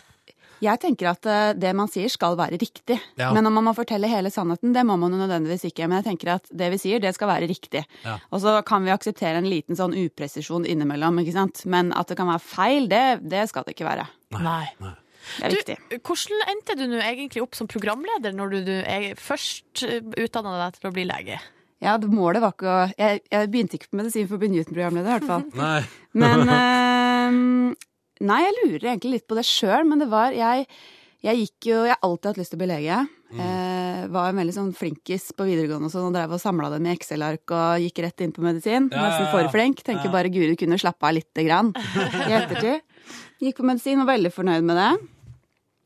jeg tenker at eh, det man sier skal være riktig. Ja. Men om man må fortelle hele sannheten, det må man jo nødvendigvis ikke. Men jeg tenker at det vi sier, det skal være riktig. Ja. Og så kan vi akseptere en liten sånn upresisjon innimellom, ikke sant. Men at det kan være feil, det, det skal det ikke være. Nei. Nei. Det er viktig. Hvordan endte du nå egentlig opp som programleder når du, du er først utdanna deg til å bli lege? Ja, målet var ikke å Jeg, jeg begynte ikke på medisin for å begynne uten programleder, i hvert fall. <laughs> Nei. Men eh, Nei, jeg lurer egentlig litt på det sjøl, men det var jeg, jeg gikk jo Jeg har alltid hatt lyst til å bli lege. Eh, var en veldig sånn flinkis på videregående og sånn, og drev og samla dem i Excel-ark og gikk rett inn på medisin. Ja, Nesten for flink. Tenker Ja. bare Guri kunne slappe av lite grann <laughs> i ettertid. Gikk på medisin, og var veldig fornøyd med det.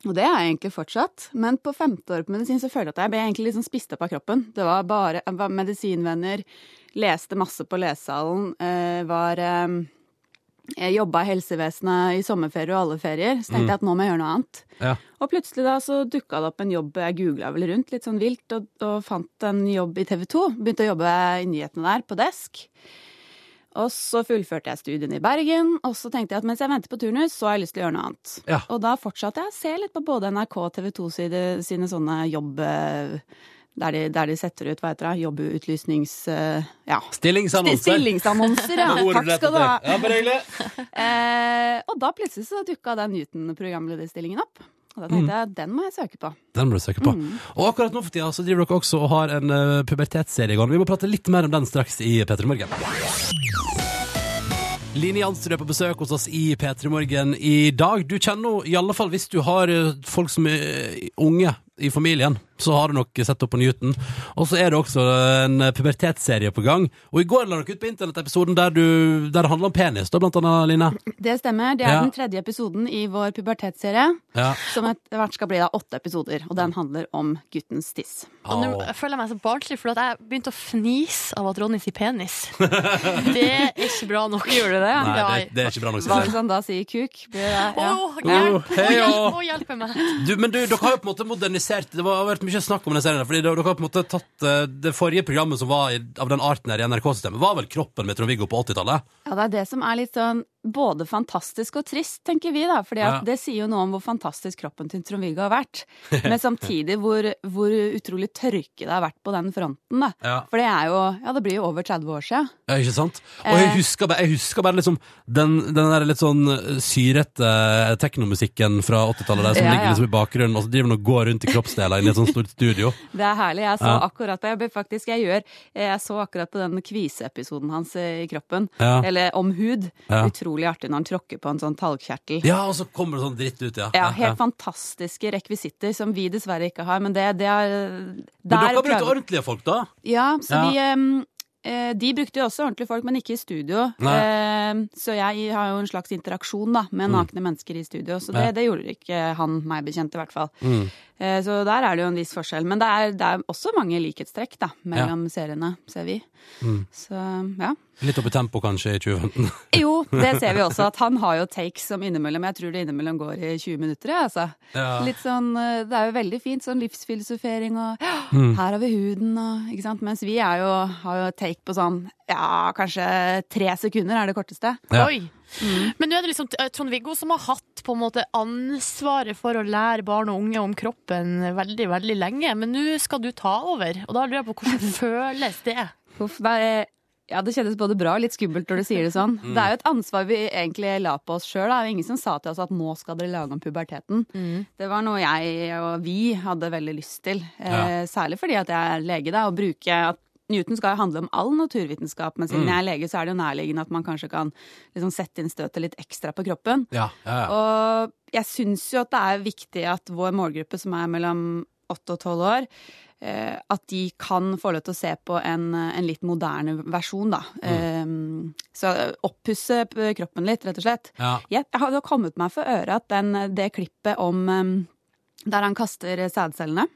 Og det er jeg egentlig fortsatt. Men på femte året på medisin så følte jeg at jeg ble egentlig sånn spist opp av kroppen. Det var bare jeg var medisinvenner, leste masse på lesesalen, eh, var eh, Jeg jobba i helsevesenet i sommerferie og alle ferier. Så tenkte Mm. jeg at nå må jeg gjøre noe annet. Ja. Og plutselig da så dukka det opp en jobb, jeg googla vel rundt litt sånn vilt, og, og fant en jobb i TV 2. Begynte å jobbe i nyhetene der, på desk. Og så fullførte jeg studiene i Bergen, og så tenkte jeg at mens jeg venter på turnus, så har jeg lyst til å gjøre noe annet. Ja. Og da fortsatte jeg å se litt på både NRK og TV 2 sine, sine sånne jobb... Der de, der de setter ut, hva heter det, jobbutlysnings... eh, Ja. Stillingsannonser. Stillingsannonser, ja. <laughs> Takk skal du ha. Ja, bare hyggelig. <laughs> Eh, og da plutselig så dukka den Newton-programlederstillingen opp. Og da tenkte Mm. jeg den må jeg søke på. Den må du søke på. Mm. Og akkurat nå for tida så driver dere også og har en uh, pubertetsserie i gang. Vi må prate litt mer om den straks i P3 Morgen. Line Jansrud er på besøk hos oss i P3 Morgen i dag. Du kjenner henne i alle fall hvis du har eh, folk som er unge i familien. Så har du nok sett opp på Newton. Og så er det også en pubertetsserie på gang. Og i går la dere ut på internettepisoden der, du, der det handler om penis, da, blant annet, Line. Det stemmer. Det er Ja. den tredje episoden i vår pubertetsserie. Ja. Som etter hvert skal bli da åtte episoder. Og den handler om guttens tiss. Og nå føler jeg meg så barnslig, for at jeg begynte å fnise av at Ronny sier penis. <laughs> Det er ikke bra nok. Gjorde du det? Nei, det, det er ikke bra nok, Hva hvis han da sier kuk? Blir det, ja. Åh, hjelp, Oh, hjelp, å. hjelp meg. Du, men du, dere har jo på en måte modernisert Det har vært mye snakk om den serien. Fordi dere har på en måte tatt eh, Det forrige programmet som var av den arten her i NRK-systemet, var vel Kroppen med Trond-Viggo på 80-tallet? Ja, det er det som er litt sånn både fantastisk og trist, tenker vi, da. For Ja. det sier jo noe om hvor fantastisk kroppen til Trond-Viggo har vært. <laughs> Men samtidig hvor, hvor utrolig tørke det har vært på den fronten, da. Ja. For det er jo Ja, det blir jo over 30 år siden. Ja, ikke sant? Og jeg Eh. husker, bare- jeg husker bare liksom den, den der litt sånn syrete teknomusikken fra 80-tallet der som Ja, ligger liksom i bakgrunnen, og så driver den og går rundt i kroppsdeler i et sånt stort studio. <laughs> Det er herlig. Jeg så akkurat det. jeg, faktisk, jeg, gjør, jeg så akkurat på den kviseepisoden hans eh, i kroppen. Eller om hud. Ja. Utrolig artig når han tråkker på en sånn talgkjertel. Ja, og så kommer det sånn dritt ut, ja. Ja, helt fantastiske rekvisitter som vi dessverre ikke har, men det, det er Men dere har brukt ordentlige folk, da? Ja, så Ja. vi eh, De brukte jo også ordentlige folk, men ikke i studio. Nei. Så jeg har jo en slags interaksjon da, med Mm. nakne mennesker i studio, så det, det gjorde ikke han meg bekjent, i hvert fall. Mm. Eh, Så der er det jo en viss forskjell. Men det er, det er også mange likhetstrekk da, mellom seriene, ser vi. Mm. Så ja. Litt opp i tempo, kanskje, i 2015. <laughs> Jo, det ser vi også, <laughs> at han har jo takes som innimellom Jeg tror det innimellom går i 20 minutter, jeg, altså. Ja. Litt sånn eh, Det er jo veldig fint, sånn livsfilosofering og Mm. Her har vi huden og Ikke sant. Mens vi er jo, har jo take på sånn Ja, kanskje tre sekunder er det korteste. Oi. Men nå er det liksom eh, Trond-Viggo som har hatt på en måte ansvaret for å lære barn og unge om kroppen veldig, veldig lenge. Men nå skal du ta over, og da lurer jeg på hvordan <laughs> føles det? Uff, det er, ja, det kjennes både bra og litt skummelt når du sier det sånn. Mm. Det er jo et ansvar vi egentlig la på oss sjøl. Det er jo ingen som sa til oss at nå skal dere lage om puberteten. Det var noe jeg og vi hadde veldig lyst til. Eh, særlig fordi at jeg er lege, da, og bruke at Newton skal jo handle om all naturvitenskap, men siden Mm. jeg er lege, så er det jo nærliggende at man kanskje kan liksom sette inn støtet litt ekstra på kroppen. Ja, ja, ja. Og jeg syns jo at det er viktig at vår målgruppe, som er mellom 8 og 12 år, eh, at de kan få lov til å se på en, en litt moderne versjon, da. Mm. Eh, Så oppusse kroppen litt, rett og slett. Ja. Jeg hadde kommet meg for øre at den, det klippet om eh, der han kaster sædcellene,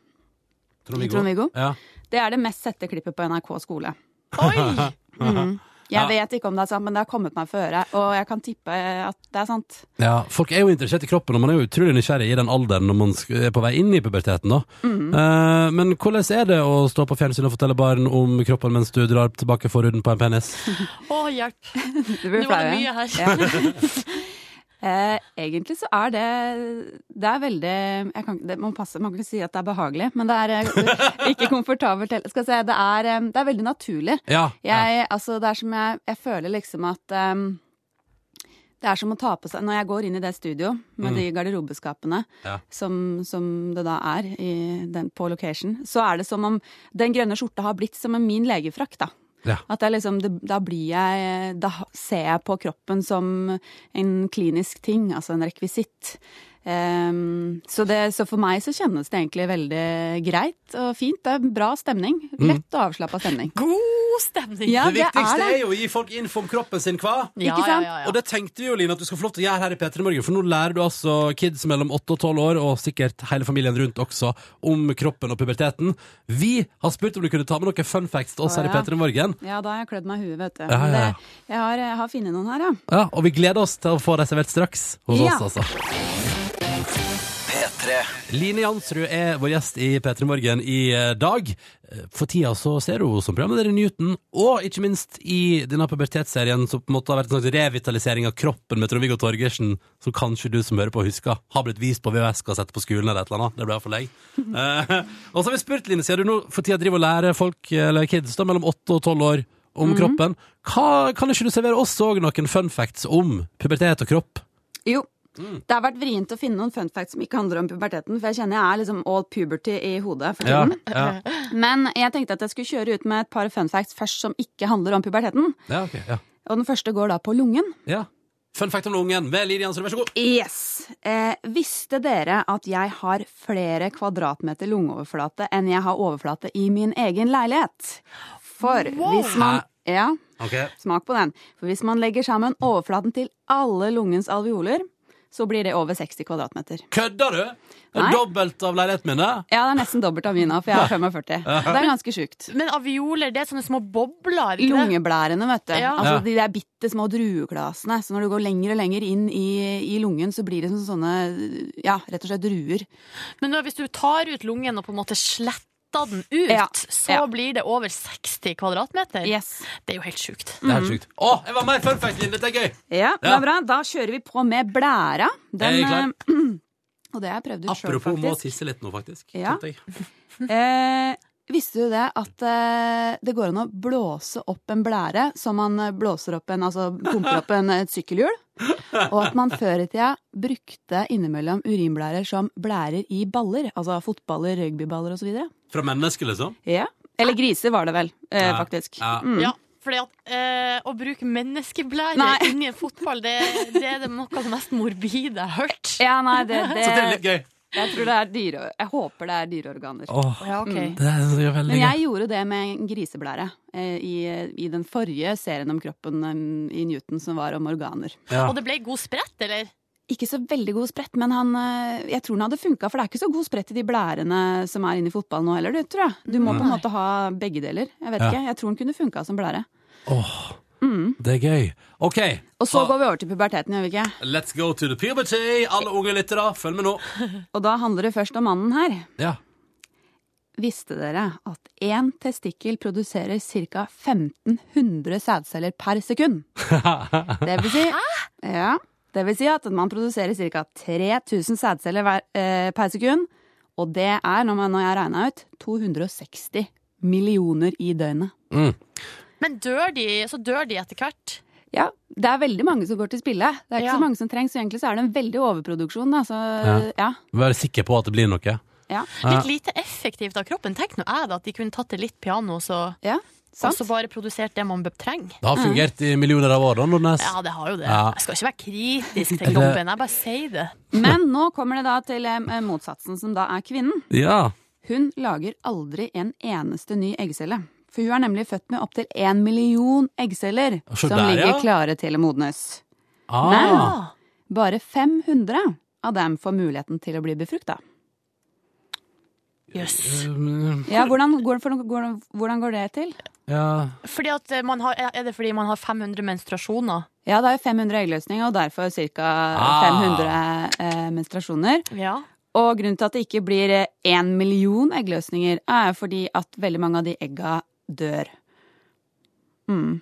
Trond-Viggo. Ja. det er det mest sette klippet på NRK skole. Oi! <laughs> Mm. Jeg Ja. vet ikke om det er sant, men det har kommet meg for øre, og jeg kan tippe at det er sant. Ja, Folk er jo interessert i kroppen, og man er jo utrolig nysgjerrig i den alderen når man er på vei inn i puberteten. da. Mm. Uh, men hvordan er det å stå på fjernsyn og fortelle barn om kroppen mens du drar tilbake forhuden på en penis? Å, hjelp! Du blir Nå var det mye her. Ja. <laughs> <laughs> Eh, egentlig så er det Det er veldig kan, det, man, passe, man kan ikke si at det er behagelig, men det er eh, ikke komfortabelt heller. Skal jeg si, det, er, eh, det er veldig naturlig. Ja, Jeg, altså, det er som jeg, jeg føler liksom at um, det er som å ta på seg Når jeg går inn i det studio med Mm. de garderobeskapene Ja. som, som det da er i den, på location, så er det som om den grønne skjorta har blitt som en min legefrakt, da. Ja. At liksom, det, da blir jeg Da ser jeg på kroppen som en klinisk ting, altså en rekvisitt. Ehm, så, det, så for meg så kjennes det egentlig veldig greit og fint. Det er bra stemning. Lett og avslappa stemning. God stemning! Ja, det viktigste det er, jo å gi folk info om kroppen sin, hva? Ja, Ikke sant? ja, ja, ja. Og det tenkte vi jo, Line, at du skal få lov til å gjøre her i P3 Morgen, for nå lærer du altså kids mellom 8 og 12 år, og sikkert hele familien rundt også, om kroppen og puberteten. Vi har spurt om du kunne ta med noen fun facts til oss Å, her i ja. P3 Morgen. Ja, da har jeg klødd meg i huet, vet du. Ja, ja, ja. Det, jeg, har, jeg har funnet noen her, ja. Ja, og vi gleder oss til å få deg servert straks hos Ja. oss, altså. P3. Line Jansrud er vår gjest i P3 Morgen i eh, dag. Eh, For tida så ser hun som programleder i Newton, og ikke minst i denne pubertetsserien som på en måte har vært en slags revitalisering av kroppen med Trond-Viggo Torgersen, som kanskje du som hører på husker, har blitt vist på VHS-kassett på skolen eller et eller annet. Det ble iallfall jeg. <laughs> Eh, og så har vi spurt, Line, siden du nå for tida driver og lærer folk, eller kids, da, mellom 8 og 12 år om Mhm. kroppen, hva, kan ikke du servere oss òg noen fun facts om pubertet og kropp? Jo. Det har vært vrient å finne noen fun facts som ikke handler om puberteten, for jeg kjenner jeg er liksom all puberty i hodet for tiden. ja. <laughs> Men jeg tenkte at jeg skulle kjøre ut med et par fun facts først som ikke handler om puberteten. Ja, okay, ja. Og den første går da på lungen. ja. Fun fact om lungen med Line Jansrud, vær så god. Yes. Eh, visste dere at jeg har flere kvadratmeter lungeoverflate enn jeg har overflate i min egen leilighet? For hvis man Ja, okay. smak på den. For hvis man legger sammen overflaten til alle lungens alveoler, så blir det over 60 kvadratmeter. Kødder du? Det er Nei. dobbelt av leiligheten min, det. Ja, det er nesten dobbelt av min for jeg har 45. Det er ganske sjukt. Men avioler, det er sånne små bobler? ikke? Lungeblærene, vet du. Ja. Altså de der bitte små drueglassene. Så når du går lenger og lenger inn i, i lungen, så blir det som sånne, ja, rett og slett druer. Men hvis du tar ut lungen og på en måte sletter flytta den ut, Ja, så ja. blir det over 60 kvadratmeter. Yes. Det er jo helt sjukt. Det er helt sjukt. Å, jeg var mer fun fact, Line. Dette er gøy! Ja, det er bra. Da kjører vi på med blæra. Den, Jeg er klar. eh, <clears throat> og det har jeg prøvd ut sjøl, Apropos må faktisk. tisse litt nå, faktisk. Ja. <laughs> Eh, visste du det at eh, det går an å blåse opp en blære som man eh, blåser opp en, altså pumper opp en, et sykkelhjul? Og at man før i tida brukte innimellom urinblærer som blærer i baller. Altså fotballer, rugbyballer osv. Fra mennesker, liksom? Ja. Eller griser var det vel, eh, Ja. faktisk. Ja. Mm. Ja, fordi at eh, å bruke menneskeblære Nei. inni en fotball, det, det er noe av det mest morbide jeg har hørt. Ja, nei, det, <laughs> det, Så det er litt gøy. Jeg tror det er dyre... Jeg håper det er dyreorganer. Åh, Ja, okay. Mm. det er veldig Men jeg gjorde det med en griseblære eh, i, i den forrige serien om kroppen um, i Newton, som var om organer. Ja. Og det ble god sprett, eller? Ikke så veldig god sprett, men han, eh, jeg tror den hadde funka, for det er ikke så god sprett i de blærene som er inne i fotballen nå heller, det tror jeg. Du må på en måte ha begge deler. Jeg vet Ja. ikke, jeg tror den kunne funka som blære. Åh, Mm. det er gøy. OK, Og så går vi over til puberteten, gjør vi ikke? let's go to the puberty. Alle unge lyttere, følg med nå. <laughs> Og da handler det først om mannen her. Ja. Visste dere at én testikkel produserer ca. 1500 sædceller per sekund? <laughs> Det vil si, ja, det vil si at man produserer ca. 3000 sædceller eh, per sekund. Og det er, når, man, når jeg regna ut, 260 millioner i døgnet. Mm. Men dør de, så dør de etter hvert? Ja, det er veldig mange som går til spille. Det er ikke Ja. så mange som trengs, så egentlig så er det en veldig overproduksjon. Da. Så, Ja. ja. Vær sikker på at det blir noe. Ja. Ja. Litt lite effektivt av kroppen. Tenk nå jeg da, at de kunne tatt det litt piano, så, og sant. så bare produsert det man trenger. Det har fungert i millioner av år, da, Nordnes. Ja, det har jo det. Ja. Jeg skal ikke være kritisk til kroppen, jeg bare sier det. Men nå kommer det da til eh, motsatsen, som da er kvinnen. Ja. Hun lager aldri en eneste ny eggcelle. For hun er nemlig født med opptil én million eggceller Så som der, ligger ja. klare til å modnes. Ah. Men bare 500 av dem får muligheten til å bli befrukta. Jøss. Yes. Ja, hvordan, går- hvordan går det til? ja. Fordi at eh, man har, er det fordi man har 500 menstruasjoner? Ja, det er 500 eggløsninger, og derfor ca. Ah. 500 eh, menstruasjoner. Ja. Og grunnen til at det ikke blir én million eggløsninger, er fordi at veldig mange av de egga dør. Mm.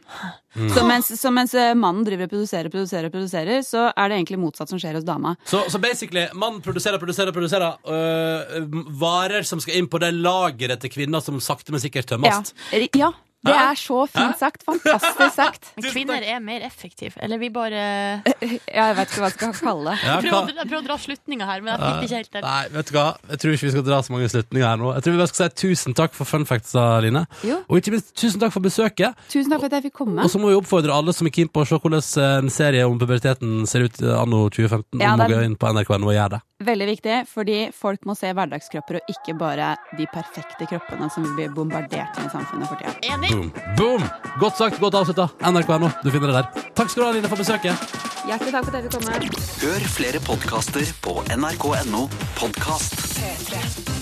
Mm. Så, mens, så mens eh, mannen driver og produserer, produserer, produserer, så er det egentlig motsatt som skjer hos dama. Så, så basically, mannen produserer, produserer, produserer øh, varer som skal inn på det lageret til kvinner som sakte, men sikkert tømmes. Ja, ja det er så fint sagt. Fantastisk sagt. <laughs> Men Kvinner er mer effektive. Eller vi bare <laughs> Ja, jeg vet ikke hva jeg skal kalle det. Jeg prøver, å dra- jeg prøver å dra slutninga her, men jeg fikk det ikke helt til. Nei, vet du hva? Jeg tror ikke vi skal dra så mange slutninger her nå. Jeg tror vi bare skal si tusen takk for fun facts, Line. Jo. Og ikke minst tusen takk for besøket. Tusen takk for at jeg fikk komme. Og så må vi oppfordre alle som er keen på å se hvordan en serie om puberteten ser ut eh, anno 2015, Ja, om å gå inn på nrk.no og gjøre det. Veldig viktig, fordi folk må se hverdagskropper, og ikke bare de perfekte kroppene som vi blir bombardert med i samfunnet for tida. Enig. Boom. Boom! Godt sagt, godt avslutta. nrk.no, du finner det der. Takk skal du ha, Line, for besøket. Hjertelig takk for at jeg fikk komme. Hør flere podkaster på nrk.no podkast. P3.